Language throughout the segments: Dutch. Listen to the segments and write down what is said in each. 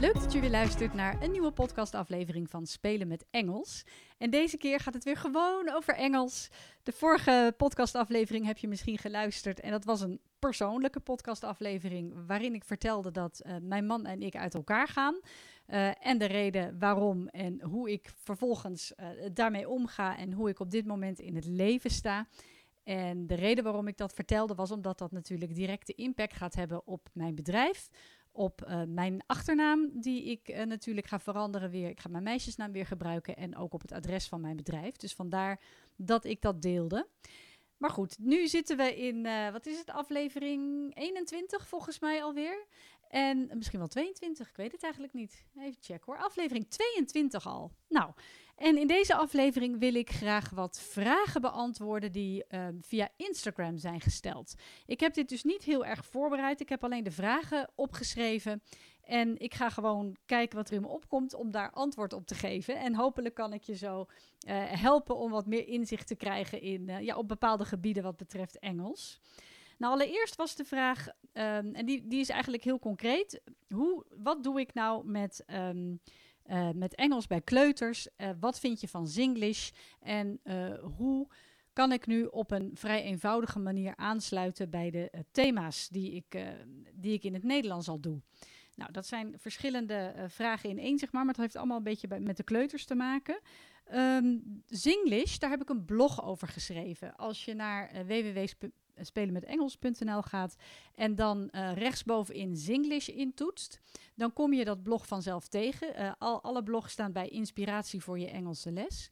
Leuk dat je weer luistert naar een nieuwe podcastaflevering van Spelen met Engels. En deze keer gaat het weer gewoon over Engels. De vorige podcastaflevering heb je misschien geluisterd en dat was een persoonlijke podcastaflevering waarin ik vertelde dat uh, mijn man en ik uit elkaar gaan. Uh, en de reden waarom en hoe ik vervolgens uh, daarmee omga en hoe ik op dit moment in het leven sta. En de reden waarom ik dat vertelde was omdat dat natuurlijk directe impact gaat hebben op mijn bedrijf, op uh, mijn achternaam, die ik uh, natuurlijk ga veranderen weer. Ik ga mijn meisjesnaam weer gebruiken en ook op het adres van mijn bedrijf. Dus vandaar dat ik dat deelde. Maar goed, nu zitten we in, uh, wat is het, aflevering 21 volgens mij alweer. En misschien wel 22, ik weet het eigenlijk niet. Even checken hoor. Aflevering 22 al. Nou, en in deze aflevering wil ik graag wat vragen beantwoorden die uh, via Instagram zijn gesteld. Ik heb dit dus niet heel erg voorbereid. Ik heb alleen de vragen opgeschreven. En ik ga gewoon kijken wat er in me opkomt om daar antwoord op te geven. En hopelijk kan ik je zo uh, helpen om wat meer inzicht te krijgen in, uh, ja, op bepaalde gebieden wat betreft Engels. Nou, allereerst was de vraag, um, en die, die is eigenlijk heel concreet. Hoe, wat doe ik nou met, um, uh, met Engels bij kleuters? Uh, wat vind je van Zinglish? En uh, hoe kan ik nu op een vrij eenvoudige manier aansluiten bij de thema's die ik, die ik in het Nederlands al doe? Nou, dat zijn verschillende vragen in één, zeg maar, maar het heeft allemaal een beetje met de kleuters te maken. Zinglish, daar heb ik een blog over geschreven. Als je naar www spelenmetengels.nl gaat en dan uh, rechtsbovenin Zinglish intoetst, dan kom je dat blog vanzelf tegen. Uh, al, alle blogs staan bij Inspiratie voor je Engelse les.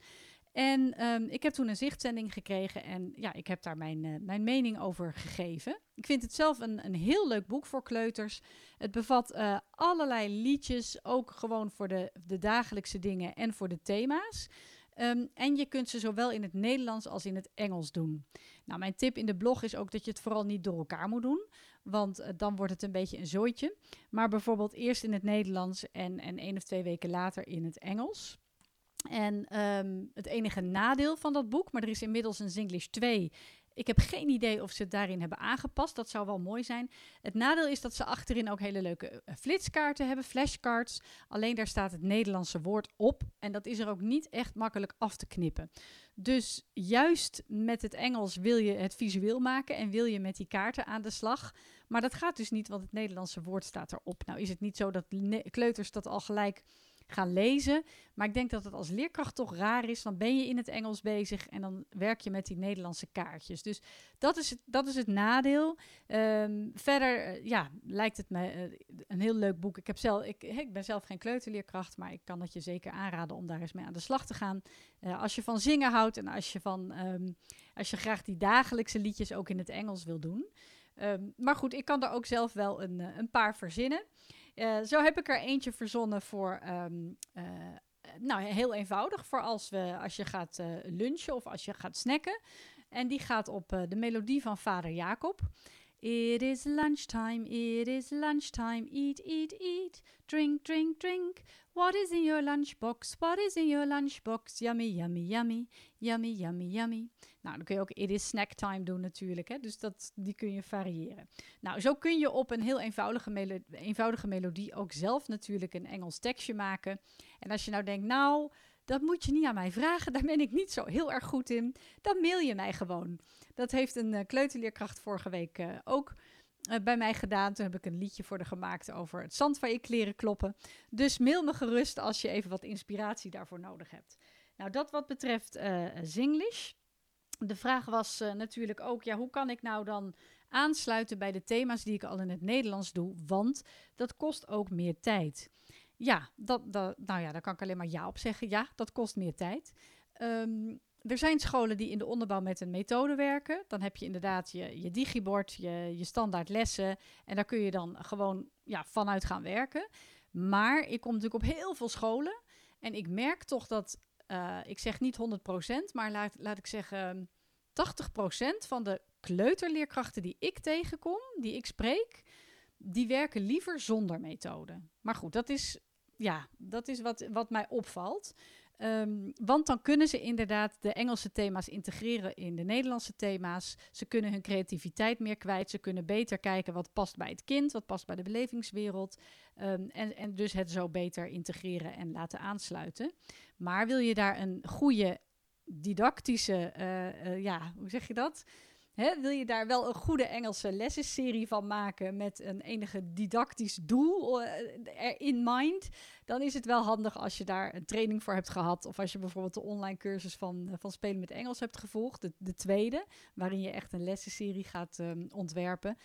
En um, ik heb toen een zichtzending gekregen en ja, ik heb daar mijn, uh, mijn mening over gegeven. Ik vind het zelf een, een heel leuk boek voor kleuters. Het bevat allerlei liedjes, ook gewoon voor de, de dagelijkse dingen en voor de thema's. Um, en je kunt ze zowel in het Nederlands als in het Engels doen. Nou, mijn tip in de blog is ook dat je het vooral niet door elkaar moet doen. Want uh, dan wordt het een beetje een zooitje. Maar bijvoorbeeld eerst in het Nederlands en, en één of twee weken later in het Engels. En um, het enige nadeel van dat boek, maar er is inmiddels een Zinglish 2 ik heb geen idee of ze het daarin hebben aangepast. Dat zou wel mooi zijn. Het nadeel is dat ze achterin ook hele leuke flitskaarten hebben, flashcards. Alleen daar staat het Nederlandse woord op. En dat is er ook niet echt makkelijk af te knippen. Dus juist met het Engels wil je het visueel maken en wil je met die kaarten aan de slag. Maar dat gaat dus niet, want het Nederlandse woord staat erop. Nou is het niet zo dat kleuters dat al gelijk gaan lezen. Maar ik denk dat het als leerkracht toch raar is. Dan ben je in het Engels bezig en dan werk je met die Nederlandse kaartjes. Dus dat is het, dat is het nadeel. Um, verder uh, ja, lijkt het me uh, een heel leuk boek. Ik, heb zelf, ik, ik ben zelf geen kleuterleerkracht, maar ik kan het je zeker aanraden om daar eens mee aan de slag te gaan. Uh, als je van zingen houdt en als je, van, um, als je graag die dagelijkse liedjes ook in het Engels wil doen. Um, maar goed, ik kan er ook zelf wel een, een paar verzinnen. Uh, zo heb ik er eentje verzonnen voor, um, uh, nou heel eenvoudig, voor als, we, als je gaat uh, lunchen of als je gaat snacken. En die gaat op de melodie van vader Jacob. It is lunchtime, it is lunchtime, eat, eat, eat, drink, drink, drink. What is in your lunchbox? What is in your lunchbox? Yummy, yummy, yummy, yummy, yummy, yummy. Nou, dan kun je ook it is snack time doen natuurlijk, hè? dus dat, die kun je variëren. Nou, zo kun je op een heel eenvoudige, melo eenvoudige melodie ook zelf natuurlijk een Engels tekstje maken. En als je nou denkt, nou, dat moet je niet aan mij vragen, daar ben ik niet zo heel erg goed in, dan mail je mij gewoon. Dat heeft een uh, kleuterleerkracht vorige week uh, ook uh, bij mij gedaan. Toen heb ik een liedje voor de gemaakt over het zand van je kleren kloppen. Dus mail me gerust als je even wat inspiratie daarvoor nodig hebt. Nou, dat wat betreft Zinglish. De vraag was natuurlijk ook, ja, hoe kan ik nou dan aansluiten bij de thema's die ik al in het Nederlands doe? Want dat kost ook meer tijd. Ja, dat, dat, nou ja, daar kan ik alleen maar ja op zeggen. Ja, dat kost meer tijd. Um, er zijn scholen die in de onderbouw met een methode werken. Dan heb je inderdaad je, je digibord, je, je standaard lessen. En daar kun je dan gewoon ja, vanuit gaan werken. Maar ik kom natuurlijk op heel veel scholen. En ik merk toch dat, uh, ik zeg niet 100%, maar laat, laat ik zeggen 80% van de kleuterleerkrachten die ik tegenkom, die ik spreek, die werken liever zonder methode. Maar goed, dat is, ja, dat is wat, wat mij opvalt. Um, want dan kunnen ze inderdaad de Engelse thema's integreren in de Nederlandse thema's. Ze kunnen hun creativiteit meer kwijt. Ze kunnen beter kijken wat past bij het kind, wat past bij de belevingswereld. Um, en, en dus het zo beter integreren en laten aansluiten. Maar wil je daar een goede didactische, uh, ja, hoe zeg je dat? Wil je daar wel een goede Engelse lessensserie van maken met een enige didactisch doel uh, in mind, dan is het wel handig als je daar een training voor hebt gehad. Of als je bijvoorbeeld de online cursus van, van Spelen met Engels hebt gevolgd, de, de tweede, waarin je echt een lessenserie gaat um, ontwerpen.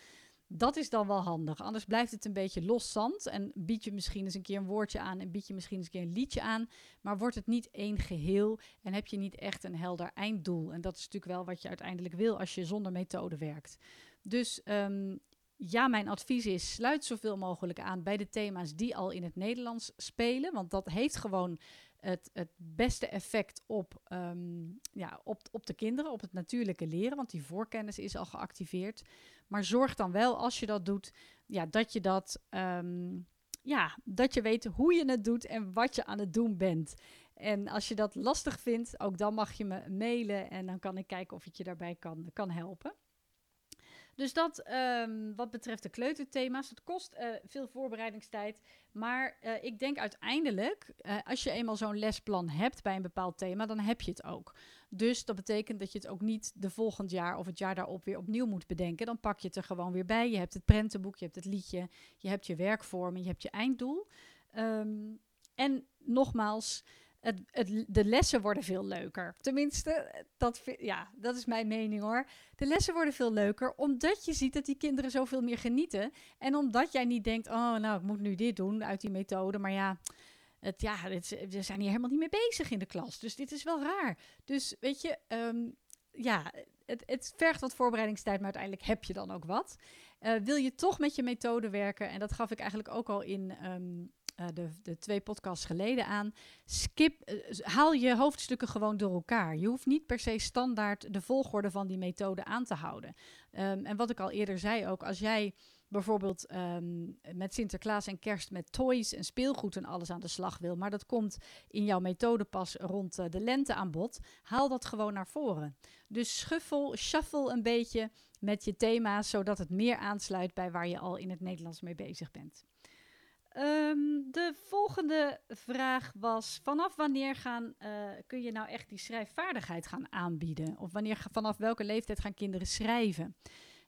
Dat is dan wel handig. Anders blijft het een beetje los zand. En bied je misschien eens een keer een woordje aan. En bied je misschien eens een keer een liedje aan. Maar wordt het niet één geheel. En heb je niet echt een helder einddoel. En dat is natuurlijk wel wat je uiteindelijk wil als je zonder methode werkt. Dus um, ja, mijn advies is: sluit zoveel mogelijk aan bij de thema's die al in het Nederlands spelen. Want dat heeft gewoon het, het beste effect op, um, ja, op, op de kinderen, op het natuurlijke leren. Want die voorkennis is al geactiveerd. Maar zorg dan wel, als je dat doet, ja, dat je dat. Um, ja, dat je weet hoe je het doet en wat je aan het doen bent. En als je dat lastig vindt, ook dan mag je me mailen en dan kan ik kijken of ik je daarbij kan, kan helpen. Dus dat um, wat betreft de kleuterthema's. Het kost uh, veel voorbereidingstijd. Maar uh, ik denk uiteindelijk, uh, als je eenmaal zo'n lesplan hebt bij een bepaald thema, dan heb je het ook. Dus dat betekent dat je het ook niet de volgend jaar of het jaar daarop weer opnieuw moet bedenken. Dan pak je het er gewoon weer bij. Je hebt het prentenboek, je hebt het liedje, je hebt je werkvorm, je hebt je einddoel. Um, en nogmaals, het, de lessen worden veel leuker. Tenminste, dat, ja, dat is mijn mening hoor. De lessen worden veel leuker omdat je ziet dat die kinderen zoveel meer genieten. En omdat jij niet denkt, oh nou, ik moet nu dit doen uit die methode. Maar ja, het, ja het, we zijn hier helemaal niet mee bezig in de klas. Dus dit is wel raar. Dus weet je, um, ja, het, het vergt wat voorbereidingstijd, maar uiteindelijk heb je dan ook wat. Uh, wil je toch met je methode werken, en dat gaf ik eigenlijk ook al in um, uh, de, de, twee podcasts geleden aan. Skip, uh, haal je hoofdstukken gewoon door elkaar. Je hoeft niet per se standaard de volgorde van die methode aan te houden. Um, en wat ik al eerder zei ook, als jij bijvoorbeeld um, met Sinterklaas en kerst met toys en speelgoed en alles aan de slag wil, maar dat komt in jouw methode pas rond uh, de lente aan bod, haal dat gewoon naar voren. Dus shuffle, shuffle een beetje met je thema's, zodat het meer aansluit bij waar je al in het Nederlands mee bezig bent. Um, de volgende vraag was: vanaf wanneer gaan, uh, kun je nou echt die schrijfvaardigheid gaan aanbieden? Of wanneer, vanaf welke leeftijd gaan kinderen schrijven?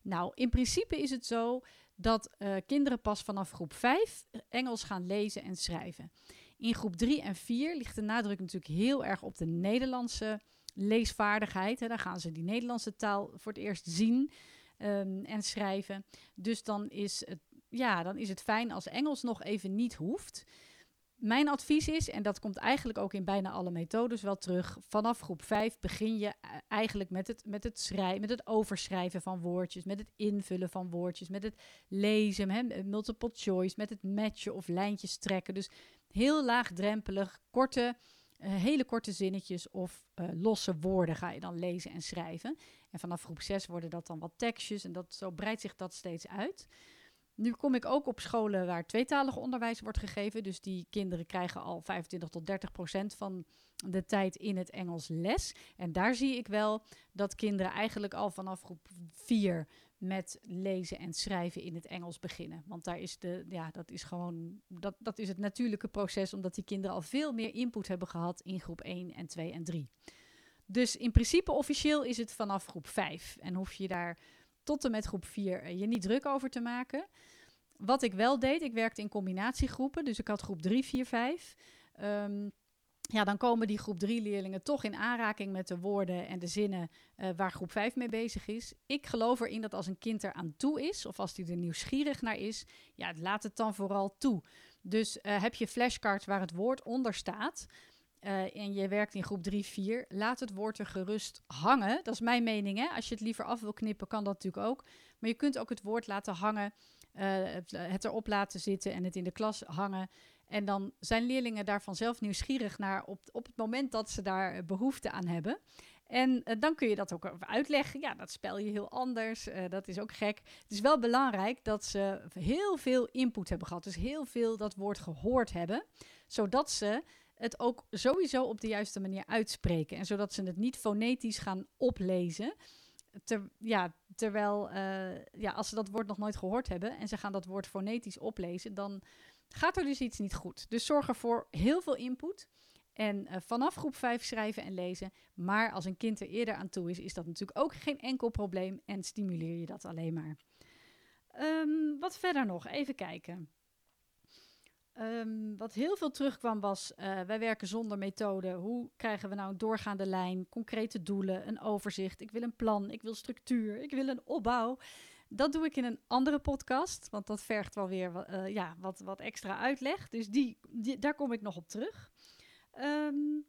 Nou, in principe is het zo dat uh, kinderen pas vanaf groep 5 Engels gaan lezen en schrijven. In groep 3 en 4 ligt de nadruk natuurlijk heel erg op de Nederlandse leesvaardigheid. Hè. Daar gaan ze die Nederlandse taal voor het eerst zien um, en schrijven. Dus dan is het ja, dan is het fijn als Engels nog even niet hoeft. Mijn advies is, en dat komt eigenlijk ook in bijna alle methodes wel terug, vanaf groep 5 begin je eigenlijk met het, met het schrijven, met het overschrijven van woordjes, met het invullen van woordjes, met het lezen, hè, multiple choice, met het matchen of lijntjes trekken. Dus heel laagdrempelig, korte, uh, hele korte zinnetjes of uh, losse woorden ga je dan lezen en schrijven. En vanaf groep 6 worden dat dan wat tekstjes en dat, zo breidt zich dat steeds uit. Nu kom ik ook op scholen waar tweetalig onderwijs wordt gegeven. Dus die kinderen krijgen al 25 tot 30 procent van de tijd in het Engels les. En daar zie ik wel dat kinderen eigenlijk al vanaf groep 4 met lezen en schrijven in het Engels beginnen. Want daar is de, ja, dat is gewoon, dat, dat is het natuurlijke proces, omdat die kinderen al veel meer input hebben gehad in groep 1 en 2 en 3. Dus in principe officieel is het vanaf groep 5 en hoef je daar tot en met groep 4 eh, je niet druk over te maken. Wat ik wel deed, ik werkte in combinatiegroepen. Dus ik had groep 3, 4, 5. Um, ja, dan komen die groep 3 leerlingen toch in aanraking met de woorden en de zinnen uh, waar groep 5 mee bezig is. Ik geloof erin dat als een kind er aan toe is, of als hij er nieuwsgierig naar is, ja, laat het dan vooral toe. Dus uh, heb je flashcards waar het woord onder staat, uh, en je werkt in groep 3, 4, laat het woord er gerust hangen. Dat is mijn mening. Hè? Als je het liever af wil knippen, kan dat natuurlijk ook. Maar je kunt ook het woord laten hangen, uh, het erop laten zitten en het in de klas hangen. En dan zijn leerlingen daarvan zelf nieuwsgierig naar op, op het moment dat ze daar behoefte aan hebben. En dan kun je dat ook uitleggen. Ja, dat spel je heel anders. Dat is ook gek. Het is wel belangrijk dat ze heel veel input hebben gehad. Dus heel veel dat woord gehoord hebben. Zodat ze het ook sowieso op de juiste manier uitspreken. En zodat ze het niet fonetisch gaan oplezen. Ter, ja, terwijl, uh, ja, als ze dat woord nog nooit gehoord hebben en ze gaan dat woord fonetisch oplezen, dan gaat er dus iets niet goed. Dus zorg ervoor heel veel input. En uh, vanaf groep 5 schrijven en lezen. Maar als een kind er eerder aan toe is, is dat natuurlijk ook geen enkel probleem. En stimuleer je dat alleen maar. Um, wat verder nog? Even kijken. Um, wat heel veel terugkwam was, uh, wij werken zonder methode. Hoe krijgen we nou een doorgaande lijn, concrete doelen, een overzicht? Ik wil een plan, ik wil structuur, ik wil een opbouw. Dat doe ik in een andere podcast, want dat vergt wel weer uh, ja, wat, wat extra uitleg. Dus die, die, daar kom ik nog op terug. Um,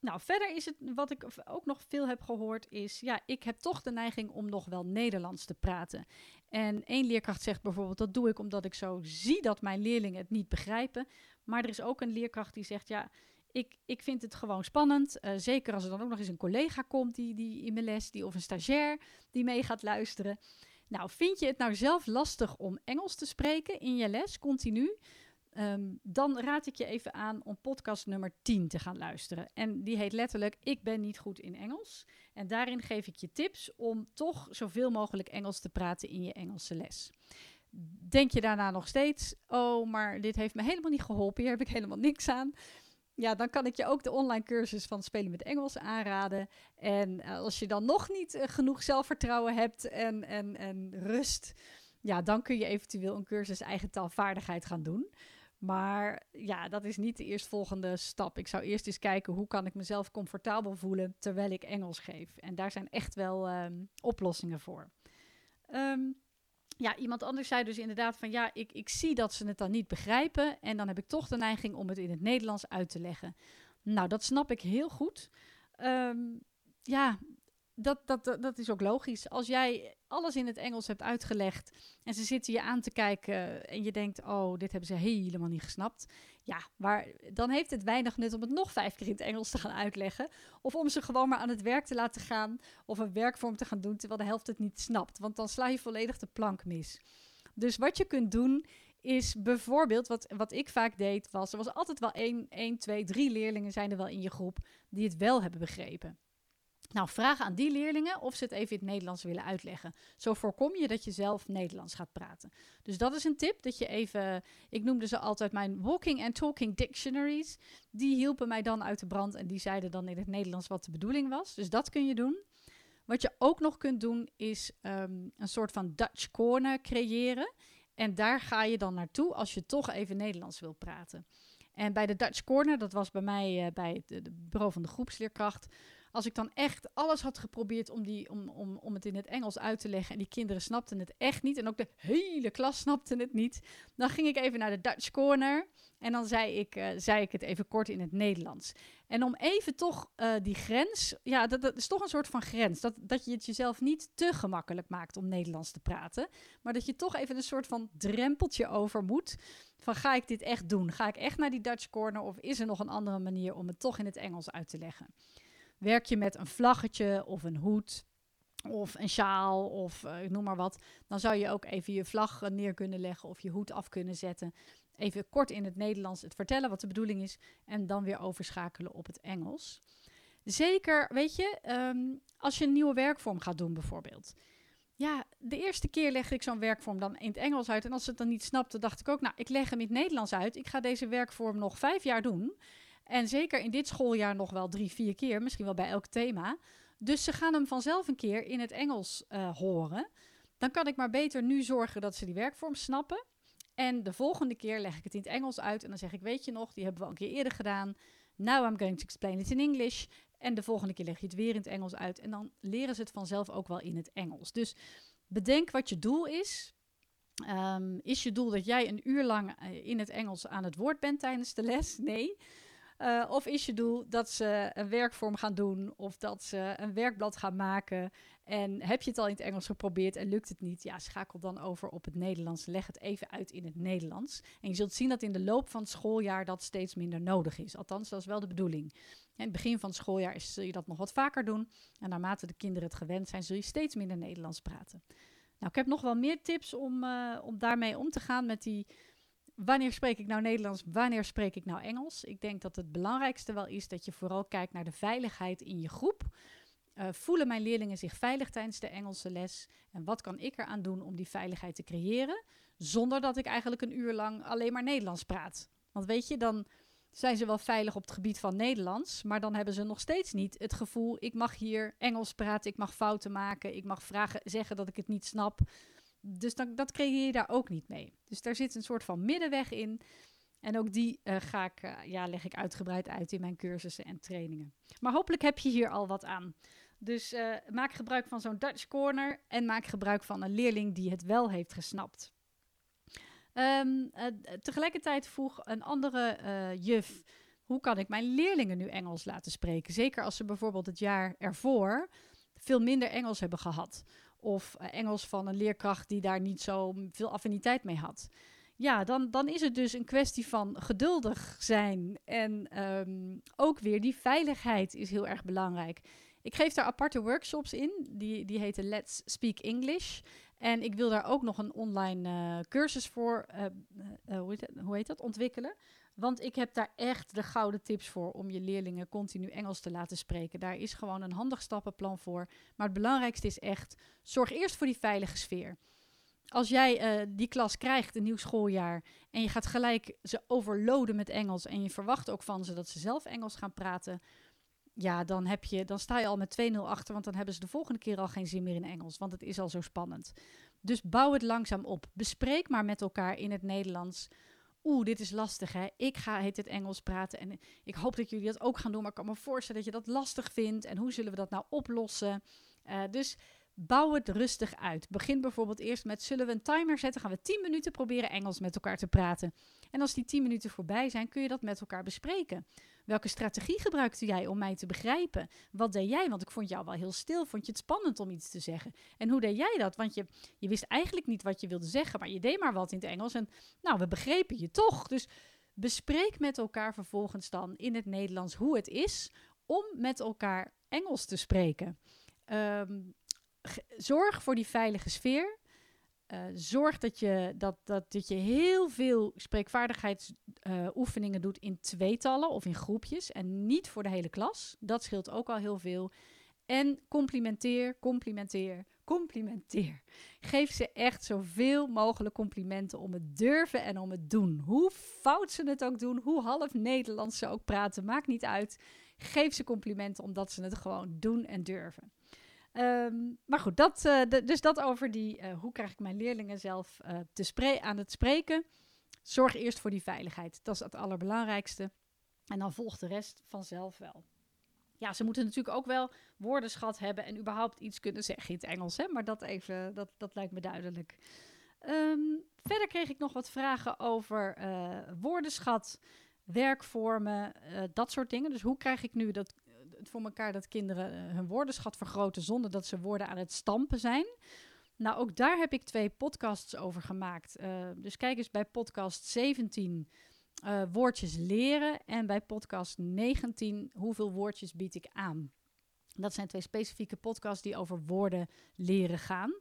nou, verder is het wat ik ook nog veel heb gehoord is, ja, ik heb toch de neiging om nog wel Nederlands te praten. En één leerkracht zegt bijvoorbeeld, dat doe ik omdat ik zo zie dat mijn leerlingen het niet begrijpen. Maar er is ook een leerkracht die zegt, ja, ik, ik vind het gewoon spannend. Uh, zeker als er dan ook nog eens een collega komt die, die in mijn les, die, of een stagiair die mee gaat luisteren. Nou, vind je het nou zelf lastig om Engels te spreken in je les, continu? Um, dan raad ik je even aan om podcast nummer 10 te gaan luisteren. En die heet letterlijk Ik ben niet goed in Engels. En daarin geef ik je tips om toch zoveel mogelijk Engels te praten in je Engelse les. Denk je daarna nog steeds, oh, maar dit heeft me helemaal niet geholpen, hier heb ik helemaal niks aan. Ja, dan kan ik je ook de online cursus van Spelen met Engels aanraden. En eh, als je dan nog niet uh, genoeg zelfvertrouwen hebt en, en, en rust, ja, dan kun je eventueel een cursus eigen taalvaardigheid gaan doen. Maar ja, dat is niet de eerstvolgende stap. Ik zou eerst eens kijken hoe kan ik mezelf comfortabel voelen terwijl ik Engels geef. En daar zijn echt wel um, oplossingen voor. Um, ja, iemand anders zei dus inderdaad van ja, ik, ik zie dat ze het dan niet begrijpen. En dan heb ik toch de neiging om het in het Nederlands uit te leggen. Nou, dat snap ik heel goed. Um, ja, dat, dat, dat is ook logisch. Als jij alles in het Engels hebt uitgelegd en ze zitten je aan te kijken en je denkt, oh, dit hebben ze helemaal niet gesnapt. Ja, maar dan heeft het weinig nut om het nog vijf keer in het Engels te gaan uitleggen. Of om ze gewoon maar aan het werk te laten gaan of een werkvorm te gaan doen terwijl de helft het niet snapt. Want dan sla je volledig de plank mis. Dus wat je kunt doen is bijvoorbeeld, wat, wat ik vaak deed, was er was altijd wel één, één, twee, drie leerlingen zijn er wel in je groep die het wel hebben begrepen. Nou, vraag aan die leerlingen of ze het even in het Nederlands willen uitleggen. Zo voorkom je dat je zelf Nederlands gaat praten. Dus dat is een tip, dat je even... Ik noemde ze altijd mijn walking and talking dictionaries. Die hielpen mij dan uit de brand en die zeiden dan in het Nederlands wat de bedoeling was. Dus dat kun je doen. Wat je ook nog kunt doen is um, een soort van Dutch corner creëren. En daar ga je dan naartoe als je toch even Nederlands wil praten. En bij de Dutch corner, dat was bij mij uh, bij het, het bureau van de groepsleerkracht als ik dan echt alles had geprobeerd om, die, om, om, om het in het Engels uit te leggen en die kinderen snapten het echt niet en ook de hele klas snapte het niet, dan ging ik even naar de Dutch Corner en dan zei ik, uh, zei ik het even kort in het Nederlands. En om even toch uh, die grens, ja, dat, dat, is toch een soort van grens, dat, dat je het jezelf niet te gemakkelijk maakt om Nederlands te praten, maar dat je toch even een soort van drempeltje over moet. Van ga ik dit echt doen? Ga ik echt naar die Dutch Corner of is er nog een andere manier om het toch in het Engels uit te leggen? Werk je met een vlaggetje of een hoed of een sjaal of uh, noem maar wat, dan zou je ook even je vlag neer kunnen leggen of je hoed af kunnen zetten. Even kort in het Nederlands het vertellen wat de bedoeling is en dan weer overschakelen op het Engels. Zeker, weet je, um, als je een nieuwe werkvorm gaat doen bijvoorbeeld. Ja, de eerste keer legde ik zo'n werkvorm dan in het Engels uit. En als ze het dan niet snapte, dacht ik ook, nou, ik leg hem in het Nederlands uit. Ik ga deze werkvorm nog vijf jaar doen. En zeker in dit schooljaar nog wel drie, vier keer, misschien wel bij elk thema. Dus ze gaan hem vanzelf een keer in het Engels uh, horen. Dan kan ik maar beter nu zorgen dat ze die werkvorm snappen. En de volgende keer leg ik het in het Engels uit. En dan zeg ik, weet je nog, die hebben we al een keer eerder gedaan. Now I'm going to explain it in English. En de volgende keer leg je het weer in het Engels uit. En dan leren ze het vanzelf ook wel in het Engels. Dus bedenk wat je doel is. Um, is je doel dat jij een uur lang eh, in het Engels aan het woord bent tijdens de les? Nee. Uh, of is je doel dat ze een werkvorm gaan doen of dat ze een werkblad gaan maken? En heb je het al in het Engels geprobeerd en lukt het niet? Ja, schakel dan over op het Nederlands. Leg het even uit in het Nederlands. En je zult zien dat in de loop van het schooljaar dat steeds minder nodig is. Althans, dat is wel de bedoeling. In het begin van het schooljaar zul je dat nog wat vaker doen. En naarmate de kinderen het gewend zijn, zul je steeds minder Nederlands praten. Nou, ik heb nog wel meer tips om, uh, om daarmee om te gaan met die wanneer spreek ik nou Nederlands, wanneer spreek ik nou Engels? Ik denk dat het belangrijkste wel is dat je vooral kijkt naar de veiligheid in je groep. Uh, voelen mijn leerlingen zich veilig tijdens de Engelse les? En wat kan ik eraan doen om die veiligheid te creëren? Zonder dat ik eigenlijk een uur lang alleen maar Nederlands praat. Want weet je, dan zijn ze wel veilig op het gebied van Nederlands, maar dan hebben ze nog steeds niet het gevoel: ik mag hier Engels praten, ik mag fouten maken, ik mag vragen, zeggen dat ik het niet snap. Dus dat creëer je daar ook niet mee. Dus daar zit een soort van middenweg in. En ook die uh, ga ik, uh, ja, leg ik uitgebreid uit in mijn cursussen en trainingen. Maar hopelijk heb je hier al wat aan. Dus uh, maak gebruik van zo'n Dutch Corner en maak gebruik van een leerling die het wel heeft gesnapt. Um, tegelijkertijd vroeg een andere juf: hoe kan ik mijn leerlingen nu Engels laten spreken? Zeker als ze bijvoorbeeld het jaar ervoor veel minder Engels hebben gehad. Of Engels van een leerkracht die daar niet zo veel affiniteit mee had. Ja, dan, dan is het dus een kwestie van geduldig zijn. En um, ook weer die veiligheid is heel erg belangrijk. Ik geef daar aparte workshops in. Die, die heten Let's Speak English. En ik wil daar ook nog een online uh, cursus voor, uh, hoe, heet hoe, heet dat, ontwikkelen. Want ik heb daar echt de gouden tips voor om je leerlingen continu Engels te laten spreken. Daar is gewoon een handig stappenplan voor. Maar het belangrijkste is echt, zorg eerst voor die veilige sfeer. Als jij die klas krijgt, een nieuw schooljaar, en je gaat gelijk ze overloaden met Engels en je verwacht ook van ze dat ze zelf Engels gaan praten, ja, dan, heb je, dan sta je al met 2-0 achter, want dan hebben ze de volgende keer al geen zin meer in Engels, want het is al zo spannend. Dus bouw het langzaam op. Bespreek maar met elkaar in het Nederlands. Oeh, dit is lastig hè. Ik ga heet het Engels praten en ik hoop dat jullie dat ook gaan doen, maar ik kan me voorstellen dat je dat lastig vindt. En hoe zullen we dat nou oplossen? Uh, dus bouw het rustig uit. Begin bijvoorbeeld eerst met: zullen we een timer zetten? Gaan we 10 minuten proberen Engels met elkaar te praten. En als die 10 minuten voorbij zijn, kun je dat met elkaar bespreken. Welke strategie gebruikte jij om mij te begrijpen? Wat deed jij? Want ik vond jou wel heel stil. Vond je het spannend om iets te zeggen? En hoe deed jij dat? Want je, je wist eigenlijk niet wat je wilde zeggen, maar je deed maar wat in het Engels. En nou, we begrepen je toch. Dus bespreek met elkaar vervolgens dan in het Nederlands hoe het is om met elkaar Engels te spreken. Um, zorg voor die veilige sfeer. Uh, zorg dat je, dat, dat, dat je heel veel spreekvaardigheidsoefeningen uh, doet in tweetallen of in groepjes en niet voor de hele klas. Dat scheelt ook al heel veel. En complimenteer, complimenteer, complimenteer. Geef ze echt zoveel mogelijk complimenten om het durven en om het doen. Hoe fout ze het ook doen, hoe half Nederlands ze ook praten, maakt niet uit. Geef ze complimenten omdat ze het gewoon doen en durven. Um, maar goed, dat, de, dus dat over die, uh, hoe krijg ik mijn leerlingen zelf uh, te aan het spreken. Zorg eerst voor die veiligheid. Dat is het allerbelangrijkste. En dan volgt de rest vanzelf wel. Ja, ze moeten natuurlijk ook wel woordenschat hebben en überhaupt iets kunnen zeggen in het Engels. Hè? Maar dat even, dat, dat lijkt me duidelijk. Um, verder kreeg ik nog wat vragen over woordenschat, werkvormen, dat soort dingen. Dus hoe krijg ik nu dat voor elkaar dat kinderen eh, hun woordenschat vergroten zonder dat ze woorden aan het stampen zijn. Nou, ook daar heb ik twee podcasts over gemaakt. Uh, dus kijk eens bij podcast 17 uh, eh, woordjes leren en bij podcast 19 hoeveel woordjes bied ik aan. Dat zijn twee specifieke podcasts die over woorden leren gaan.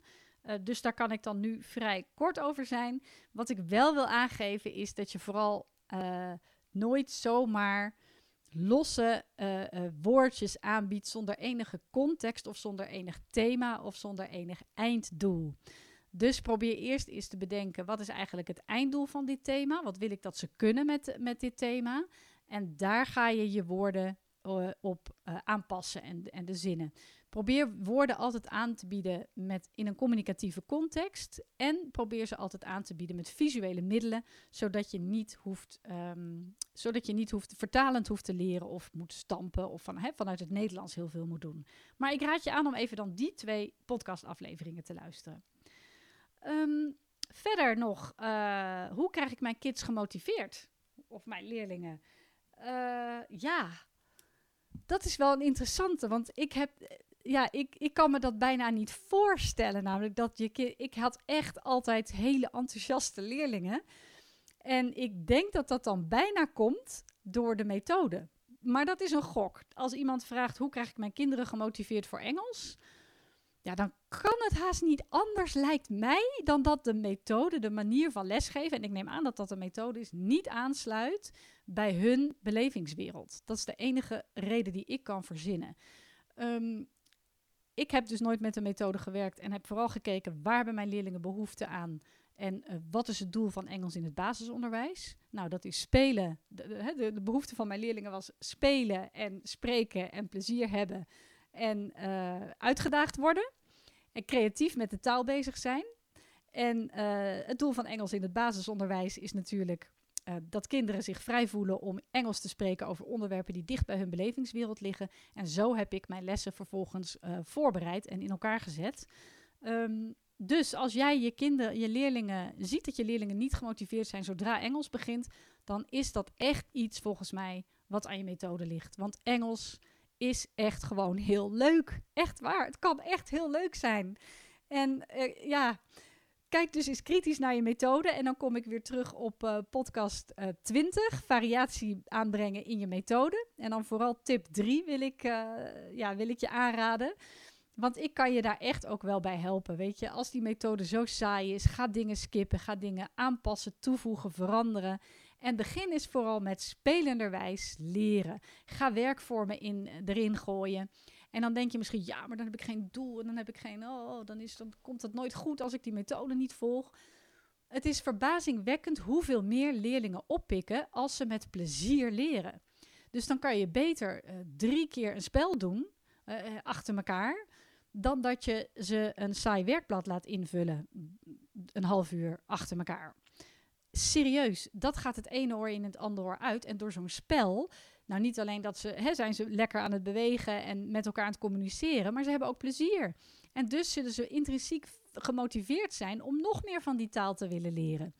Dus daar kan ik dan nu vrij kort over zijn. Wat ik wel wil aangeven is dat je vooral nooit zomaar losse uh, uh, woordjes aanbiedt zonder enige context of zonder enig thema of zonder enig einddoel. Dus probeer eerst eens te bedenken wat is eigenlijk het einddoel van dit thema? Wat wil ik dat ze kunnen met, met dit thema? En daar ga je je woorden uh, op aanpassen en, en de zinnen. Probeer woorden altijd aan te bieden met, in een communicatieve context. En probeer ze altijd aan te bieden met visuele middelen, zodat je niet hoeft, um, zodat je niet hoeft vertalend hoeft te leren of moet stampen of van, vanuit het Nederlands heel veel moet doen. Maar ik raad je aan om even dan die twee podcastafleveringen te luisteren. Um, verder nog, uh, hoe krijg ik mijn kids gemotiveerd? Of mijn leerlingen? Uh, ja, dat is wel een interessante. Want ik heb. Ja, ik, ik kan me dat bijna niet voorstellen. Namelijk dat je. Ik had echt altijd hele enthousiaste leerlingen. En ik denk dat dat dan bijna komt door de methode. Maar dat is een gok. Als iemand vraagt hoe krijg ik mijn kinderen gemotiveerd voor Engels, ja, dan kan het haast niet anders, lijkt mij, dan dat de methode, de manier van lesgeven, en ik neem aan dat dat een methode is, niet aansluit bij hun belevingswereld. Dat is de enige reden die ik kan verzinnen. Um, ik heb dus nooit met een methode gewerkt en heb vooral gekeken waar hebben mijn leerlingen behoefte aan en uh, wat is het doel van Engels in het basisonderwijs? Nou, dat is spelen. De, de, behoefte van mijn leerlingen was spelen en spreken en plezier hebben en uh, uitgedaagd worden. En creatief met de taal bezig zijn. En uh, het doel van Engels in het basisonderwijs is natuurlijk dat kinderen zich vrij voelen om Engels te spreken over onderwerpen die dicht bij hun belevingswereld liggen. En zo heb ik mijn lessen vervolgens voorbereid en in elkaar gezet. Um, dus als jij je kinderen, je leerlingen, ziet dat je leerlingen niet gemotiveerd zijn zodra Engels begint, dan is dat echt iets volgens mij wat aan je methode ligt. Want Engels is echt gewoon heel leuk. Echt waar. Het kan echt heel leuk zijn. En uh, ja, kijk dus eens kritisch naar je methode. En dan kom ik weer terug op uh, podcast uh, 20. Variatie aanbrengen in je methode. En dan vooral tip 3 wil ik, uh, ja, wil ik je aanraden. Want ik kan je daar echt ook wel bij helpen. Weet je, als die methode zo saai is, ga dingen skippen, ga dingen aanpassen, toevoegen, veranderen. En begin is vooral met spelenderwijs leren. Ga werkvormen in, erin gooien. En dan denk je misschien, ja, maar dan heb ik geen doel en dan heb ik geen, oh, dan, is, dan komt het nooit goed als ik die methode niet volg. Het is verbazingwekkend hoeveel meer leerlingen oppikken als ze met plezier leren. Dus dan kan je beter uh, drie keer een spel doen uh, achter elkaar dan dat je ze een saai werkblad laat invullen. Een half uur achter elkaar. Serieus, dat gaat het ene oor in het andere oor uit. En door zo'n spel, nou niet alleen dat ze, hè, zijn ze lekker aan het bewegen en met elkaar aan het communiceren, maar ze hebben ook plezier. En dus zullen ze intrinsiek gemotiveerd zijn om nog meer van die taal te willen leren.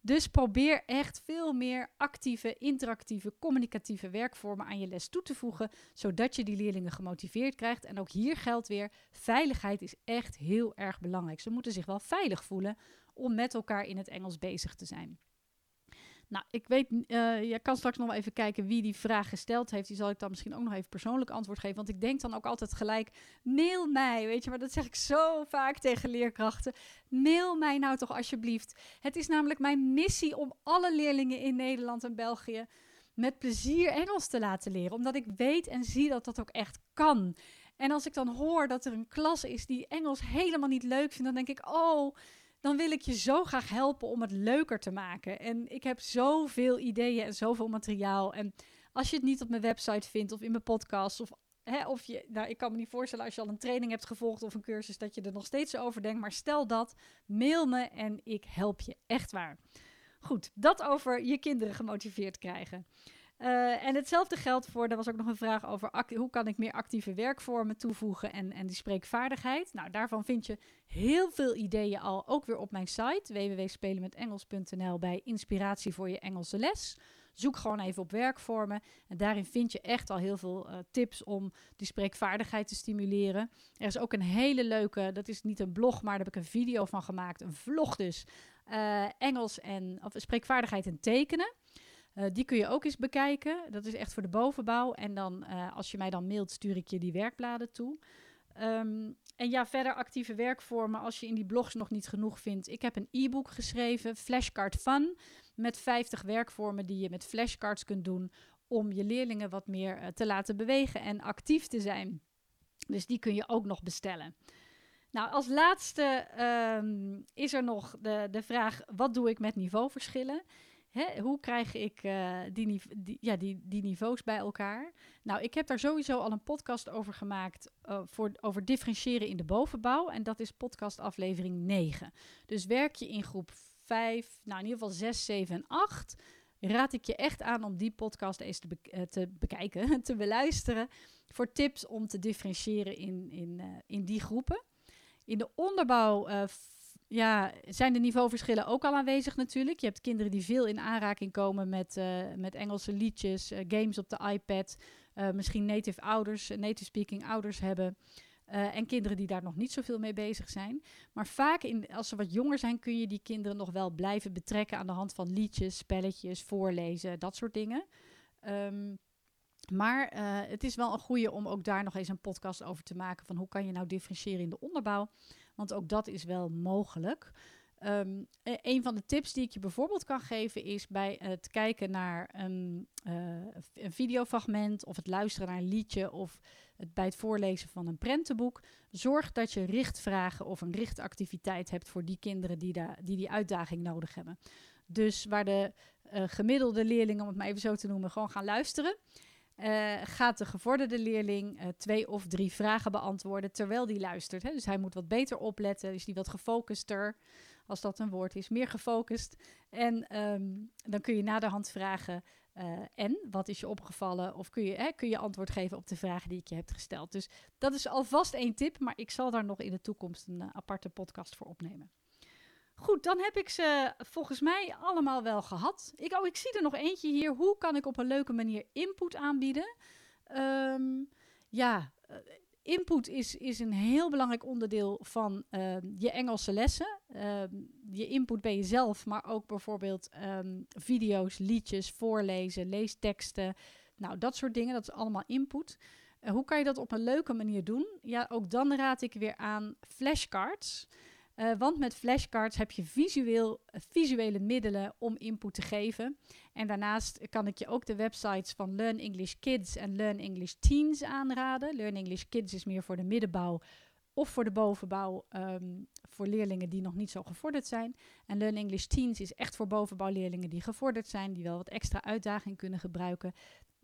Dus probeer echt veel meer actieve, interactieve, communicatieve werkvormen aan je les toe te voegen, zodat je die leerlingen gemotiveerd krijgt. En ook hier geldt weer, veiligheid is echt heel erg belangrijk. Ze moeten zich wel veilig voelen om met elkaar in het Engels bezig te zijn. Nou, ik weet, uh, je kan straks nog wel even kijken wie die vraag gesteld heeft. Die zal ik dan misschien ook nog even persoonlijk antwoord geven. Want ik denk dan ook altijd gelijk, mail mij, weet je. Maar dat zeg ik zo vaak tegen leerkrachten. Mail mij nou toch alsjeblieft. Het is namelijk mijn missie om alle leerlingen in Nederland en België met plezier Engels te laten leren. Omdat ik weet en zie dat dat ook echt kan. En als ik dan hoor dat er een klas is die Engels helemaal niet leuk vindt, dan denk ik, oh dan wil ik je zo graag helpen om het leuker te maken. En ik heb zoveel ideeën en zoveel materiaal. En als je het niet op mijn website vindt of in mijn podcast of Hè, of je, nou, ik kan me niet voorstellen als je al een training hebt gevolgd of een cursus dat je er nog steeds over denkt. Maar stel dat, mail me en ik help je. Echt waar. Goed, dat over je kinderen gemotiveerd krijgen. Uh, en hetzelfde geldt voor, er was ook nog een vraag over hoe kan ik meer actieve werkvormen toevoegen en, en die spreekvaardigheid. Nou, daarvan vind je heel veel ideeën al, ook weer op mijn site www.spelenmetengels.nl bij inspiratie voor je Engelse les. Zoek gewoon even op werkvormen en daarin vind je echt al heel veel uh, tips om die spreekvaardigheid te stimuleren. Er is ook een hele leuke, dat is niet een blog, maar daar heb ik een video van gemaakt, een vlog dus, uh, Engels en of spreekvaardigheid en tekenen. Uh, die kun je ook eens bekijken. Dat is echt voor de bovenbouw. En dan, uh, als je mij dan mailt, stuur ik je die werkbladen toe. Um, en ja, verder actieve werkvormen. Als je in die blogs nog niet genoeg vindt. Ik heb een e-book geschreven, Flashcard Fun. Met 50 werkvormen die je met flashcards kunt doen. Om je leerlingen wat meer uh, te laten bewegen en actief te zijn. Dus die kun je ook nog bestellen. Nou, als laatste um, is er nog de, de vraag: wat doe ik met niveauverschillen? Hè, hoe krijg ik uh, die, die, ja, die, die niveaus bij elkaar? Nou, ik heb daar sowieso al een podcast over gemaakt uh, voor, over differentiëren in de bovenbouw. En dat is podcast aflevering 9. Dus werk je in groep 5, nou in ieder geval 6, 7 en 8. Raad ik je echt aan om die podcast eens te, be uh, te bekijken, te beluisteren. Voor tips om te differentiëren in, in, in die groepen. In de onderbouw ja, zijn de niveauverschillen ook al aanwezig natuurlijk. Je hebt kinderen die veel in aanraking komen met, uh, met Engelse liedjes, uh, games op de iPad. Uh, misschien native ouders, native speaking ouders hebben. en kinderen die daar nog niet zoveel mee bezig zijn. Maar vaak, in, als ze wat jonger zijn, kun je die kinderen nog wel blijven betrekken aan de hand van liedjes, spelletjes, voorlezen, dat soort dingen. Um, maar het is wel een goede om ook daar nog eens een podcast over te maken. Van hoe kan je nou differentiëren in de onderbouw? Want ook dat is wel mogelijk. Um, een van de tips die ik je bijvoorbeeld kan geven is bij het kijken naar een, uh, een videofragment of het luisteren naar een liedje of het, bij het voorlezen van een prentenboek. Zorg dat je richtvragen of een richtactiviteit hebt voor die kinderen die die, die uitdaging nodig hebben. Dus waar de uh, gemiddelde leerlingen, om het maar even zo te noemen, gewoon gaan luisteren. Uh, gaat de gevorderde leerling uh, twee of drie vragen beantwoorden terwijl die luistert. Hè? Dus hij moet wat beter opletten, is die wat gefocuster, als dat een woord is, meer gefocust. En um, dan kun je na de hand vragen, uh, en wat is je opgevallen? Of kun je, hè, kun je antwoord geven op de vragen die ik je heb gesteld. Dus dat is alvast één tip, maar ik zal daar nog in de toekomst een aparte podcast voor opnemen. Goed, dan heb ik ze volgens mij allemaal wel gehad. Ik, oh, ik zie er nog eentje hier. Hoe kan ik op een leuke manier input aanbieden? Um, ja, uh, input is, is een heel belangrijk onderdeel van uh, je Engelse lessen. Uh, je input bij jezelf, maar ook bijvoorbeeld video's, liedjes, voorlezen, leesteksten. Nou, dat soort dingen, dat is allemaal input. Uh, hoe kan je dat op een leuke manier doen? Ja, ook dan raad ik weer aan flashcards. Uh, want met flashcards heb je visueel, visuele middelen om input te geven. En daarnaast kan ik je ook de websites van Learn English Kids en Learn English Teens aanraden. Learn English Kids is meer voor de middenbouw of voor de bovenbouw um, voor leerlingen die nog niet zo gevorderd zijn. En Learn English Teens is echt voor bovenbouwleerlingen die gevorderd zijn, die wel wat extra uitdaging kunnen gebruiken.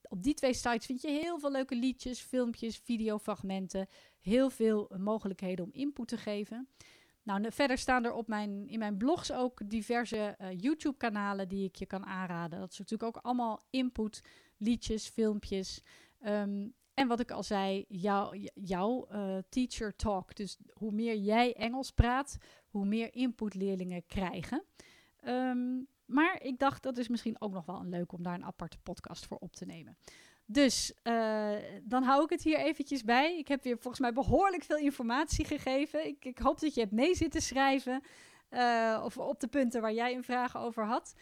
Op die twee sites vind je heel veel leuke liedjes, filmpjes, videofragmenten, heel veel mogelijkheden om input te geven. Nou, verder staan er op mijn, in mijn blogs ook diverse uh, YouTube-kanalen die ik je kan aanraden. Dat is natuurlijk ook allemaal input, liedjes, filmpjes. Um, en wat ik al zei, jouw jou, uh, teacher talk. Dus hoe meer jij Engels praat, hoe meer input leerlingen krijgen. Um, maar ik dacht, dat is misschien ook nog wel een leuk om daar een aparte podcast voor op te nemen. Dus uh, dan hou ik het hier eventjes bij. Ik heb weer volgens mij behoorlijk veel informatie gegeven. Ik, ik hoop dat je hebt mee zitten schrijven. Uh, of op de punten waar jij een vraag over had.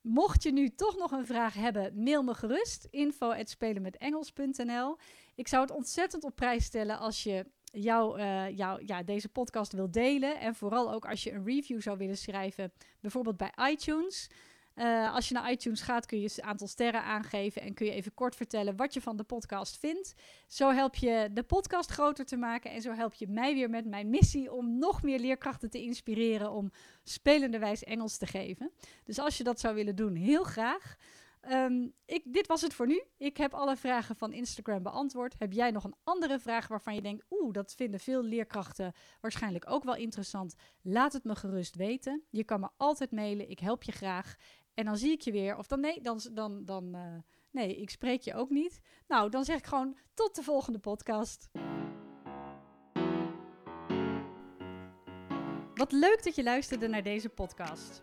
Mocht je nu toch nog een vraag hebben, mail me gerust. info.spelenmetengels.nl Ik zou het ontzettend op prijs stellen als je jou, uh, ja, deze podcast wil delen. En vooral ook als je een review zou willen schrijven, bijvoorbeeld bij iTunes. Uh, als je naar iTunes gaat, kun je een aantal sterren aangeven en kun je even kort vertellen wat je van de podcast vindt. Zo help je de podcast groter te maken en zo help je mij weer met mijn missie om nog meer leerkrachten te inspireren om spelenderwijs Engels te geven. Dus als je dat zou willen doen, heel graag. Um, ik, dit was het voor nu. Ik heb alle vragen van Instagram beantwoord. Heb jij nog een andere vraag waarvan je denkt, oeh, dat vinden veel leerkrachten waarschijnlijk ook wel interessant? Laat het me gerust weten. Je kan me altijd mailen. Ik help je graag. En dan zie ik je weer. Of dan nee, dan, dan, dan uh, nee, ik spreek je ook niet. Nou, dan zeg ik gewoon tot de volgende podcast. Wat leuk dat je luisterde naar deze podcast.